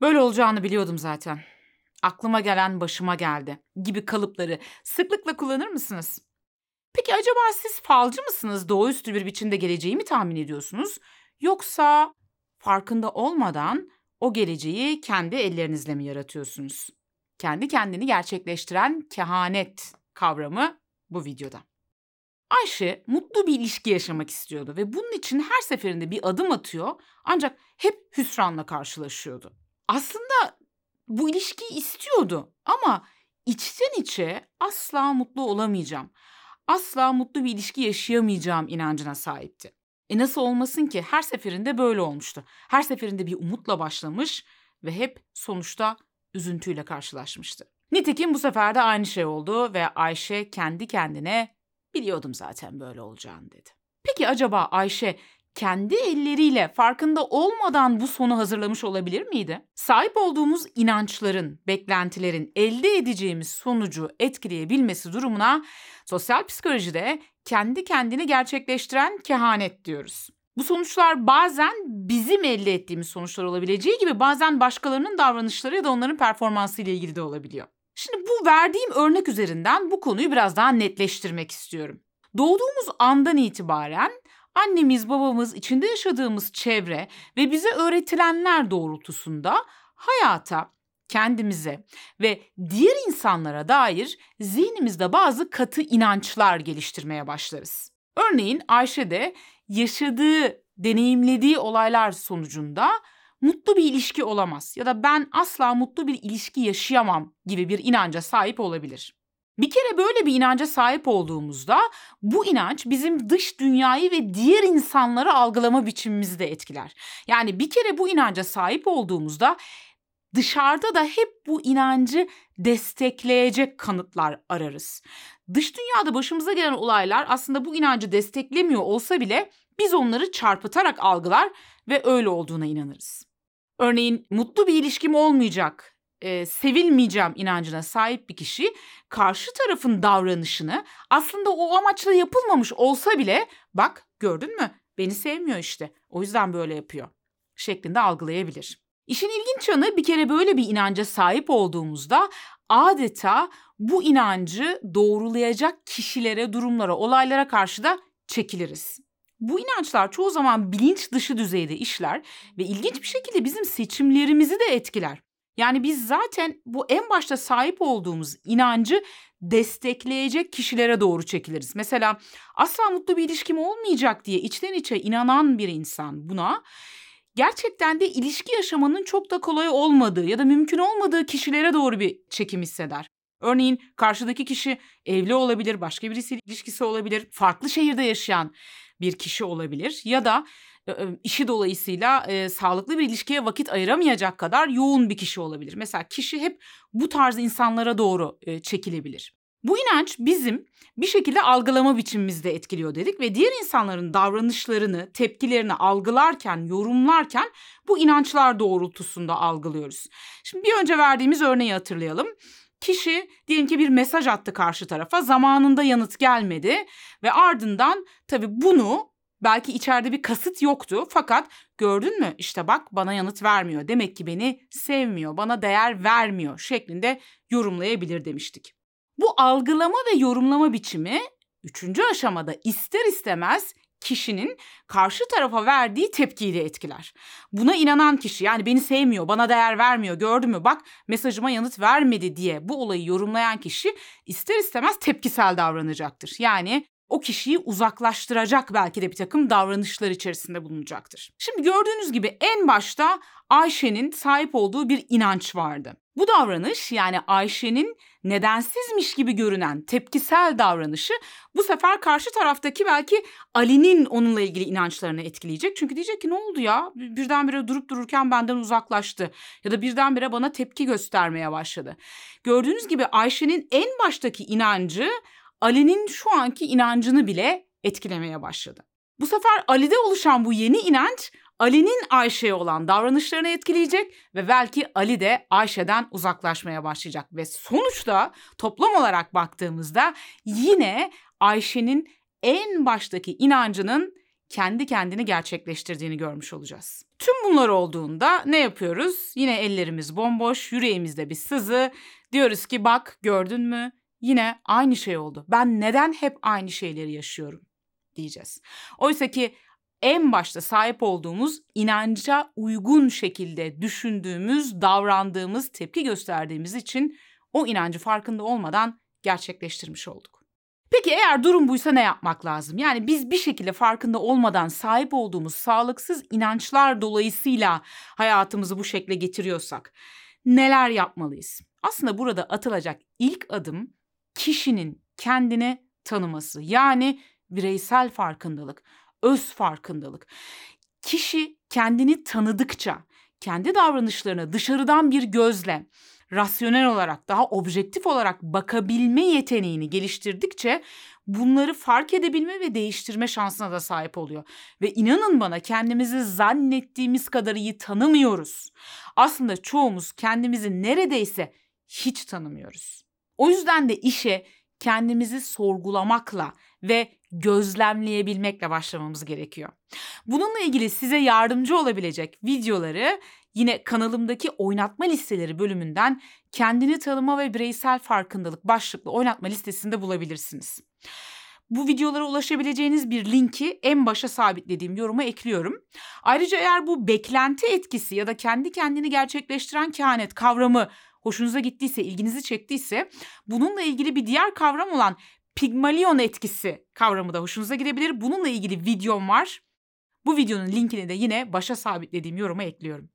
Böyle olacağını biliyordum zaten. Aklıma gelen başıma geldi gibi kalıpları sıklıkla kullanır mısınız? Peki acaba siz falcı mısınız? Doğaüstü bir biçimde geleceği mi tahmin ediyorsunuz? Yoksa farkında olmadan o geleceği kendi ellerinizle mi yaratıyorsunuz? Kendi kendini gerçekleştiren kehanet kavramı bu videoda. Ayşe mutlu bir ilişki yaşamak istiyordu ve bunun için her seferinde bir adım atıyor ancak hep hüsranla karşılaşıyordu. Aslında bu ilişkiyi istiyordu ama içten içe asla mutlu olamayacağım. Asla mutlu bir ilişki yaşayamayacağım inancına sahipti. E nasıl olmasın ki her seferinde böyle olmuştu. Her seferinde bir umutla başlamış ve hep sonuçta üzüntüyle karşılaşmıştı. Nitekim bu sefer de aynı şey oldu ve Ayşe kendi kendine biliyordum zaten böyle olacağını dedi. Peki acaba Ayşe kendi elleriyle farkında olmadan bu sonu hazırlamış olabilir miydi? Sahip olduğumuz inançların, beklentilerin elde edeceğimiz sonucu etkileyebilmesi durumuna sosyal psikolojide kendi kendini gerçekleştiren kehanet diyoruz. Bu sonuçlar bazen bizim elde ettiğimiz sonuçlar olabileceği gibi bazen başkalarının davranışları ya da onların performansı ile ilgili de olabiliyor. Şimdi bu verdiğim örnek üzerinden bu konuyu biraz daha netleştirmek istiyorum. Doğduğumuz andan itibaren annemiz, babamız, içinde yaşadığımız çevre ve bize öğretilenler doğrultusunda hayata, kendimize ve diğer insanlara dair zihnimizde bazı katı inançlar geliştirmeye başlarız. Örneğin Ayşe de yaşadığı, deneyimlediği olaylar sonucunda mutlu bir ilişki olamaz ya da ben asla mutlu bir ilişki yaşayamam gibi bir inanca sahip olabilir. Bir kere böyle bir inanca sahip olduğumuzda bu inanç bizim dış dünyayı ve diğer insanları algılama biçimimizi de etkiler. Yani bir kere bu inanca sahip olduğumuzda dışarıda da hep bu inancı destekleyecek kanıtlar ararız. Dış dünyada başımıza gelen olaylar aslında bu inancı desteklemiyor olsa bile biz onları çarpıtarak algılar ve öyle olduğuna inanırız. Örneğin mutlu bir ilişkim olmayacak, e, sevilmeyeceğim inancına sahip bir kişi karşı tarafın davranışını aslında o amaçla yapılmamış olsa bile bak gördün mü beni sevmiyor işte o yüzden böyle yapıyor şeklinde algılayabilir. İşin ilginç yanı bir kere böyle bir inanca sahip olduğumuzda adeta bu inancı doğrulayacak kişilere, durumlara, olaylara karşı da çekiliriz. Bu inançlar çoğu zaman bilinç dışı düzeyde işler ve ilginç bir şekilde bizim seçimlerimizi de etkiler. Yani biz zaten bu en başta sahip olduğumuz inancı destekleyecek kişilere doğru çekiliriz. Mesela asla mutlu bir ilişkim olmayacak diye içten içe inanan bir insan buna gerçekten de ilişki yaşamanın çok da kolay olmadığı ya da mümkün olmadığı kişilere doğru bir çekim hisseder. Örneğin karşıdaki kişi evli olabilir, başka birisiyle ilişkisi olabilir, farklı şehirde yaşayan bir kişi olabilir ya da işi dolayısıyla e, sağlıklı bir ilişkiye vakit ayıramayacak kadar yoğun bir kişi olabilir. Mesela kişi hep bu tarz insanlara doğru e, çekilebilir. Bu inanç bizim bir şekilde algılama biçimimizde etkiliyor dedik ve diğer insanların davranışlarını, tepkilerini algılarken, yorumlarken bu inançlar doğrultusunda algılıyoruz. Şimdi bir önce verdiğimiz örneği hatırlayalım. Kişi diyelim ki bir mesaj attı karşı tarafa zamanında yanıt gelmedi ve ardından tabii bunu belki içeride bir kasıt yoktu fakat gördün mü işte bak bana yanıt vermiyor demek ki beni sevmiyor bana değer vermiyor şeklinde yorumlayabilir demiştik. Bu algılama ve yorumlama biçimi üçüncü aşamada ister istemez kişinin karşı tarafa verdiği tepkiyi de etkiler. Buna inanan kişi yani beni sevmiyor, bana değer vermiyor, gördü mü bak mesajıma yanıt vermedi diye bu olayı yorumlayan kişi ister istemez tepkisel davranacaktır. Yani o kişiyi uzaklaştıracak belki de bir takım davranışlar içerisinde bulunacaktır. Şimdi gördüğünüz gibi en başta Ayşe'nin sahip olduğu bir inanç vardı. Bu davranış yani Ayşe'nin nedensizmiş gibi görünen tepkisel davranışı bu sefer karşı taraftaki belki Ali'nin onunla ilgili inançlarını etkileyecek. Çünkü diyecek ki ne oldu ya birdenbire durup dururken benden uzaklaştı ya da birdenbire bana tepki göstermeye başladı. Gördüğünüz gibi Ayşe'nin en baştaki inancı Ali'nin şu anki inancını bile etkilemeye başladı. Bu sefer Ali'de oluşan bu yeni inanç Ali'nin Ayşe'ye olan davranışlarını etkileyecek ve belki Ali de Ayşe'den uzaklaşmaya başlayacak ve sonuçta toplam olarak baktığımızda yine Ayşe'nin en baştaki inancının kendi kendini gerçekleştirdiğini görmüş olacağız. Tüm bunlar olduğunda ne yapıyoruz? Yine ellerimiz bomboş, yüreğimizde bir sızı. Diyoruz ki bak gördün mü? Yine aynı şey oldu. Ben neden hep aynı şeyleri yaşıyorum diyeceğiz. Oysa ki en başta sahip olduğumuz inanca uygun şekilde düşündüğümüz, davrandığımız, tepki gösterdiğimiz için o inancı farkında olmadan gerçekleştirmiş olduk. Peki eğer durum buysa ne yapmak lazım? Yani biz bir şekilde farkında olmadan sahip olduğumuz sağlıksız inançlar dolayısıyla hayatımızı bu şekle getiriyorsak neler yapmalıyız? Aslında burada atılacak ilk adım kişinin kendini tanıması. Yani bireysel farkındalık, öz farkındalık. Kişi kendini tanıdıkça, kendi davranışlarına dışarıdan bir gözle, rasyonel olarak, daha objektif olarak bakabilme yeteneğini geliştirdikçe bunları fark edebilme ve değiştirme şansına da sahip oluyor. Ve inanın bana kendimizi zannettiğimiz kadar iyi tanımıyoruz. Aslında çoğumuz kendimizi neredeyse hiç tanımıyoruz. O yüzden de işe kendimizi sorgulamakla ve gözlemleyebilmekle başlamamız gerekiyor. Bununla ilgili size yardımcı olabilecek videoları yine kanalımdaki oynatma listeleri bölümünden kendini tanıma ve bireysel farkındalık başlıklı oynatma listesinde bulabilirsiniz. Bu videolara ulaşabileceğiniz bir linki en başa sabitlediğim yoruma ekliyorum. Ayrıca eğer bu beklenti etkisi ya da kendi kendini gerçekleştiren kehanet kavramı hoşunuza gittiyse, ilginizi çektiyse bununla ilgili bir diğer kavram olan Pigmalion etkisi kavramı da hoşunuza gidebilir. Bununla ilgili videom var. Bu videonun linkini de yine başa sabitlediğim yoruma ekliyorum.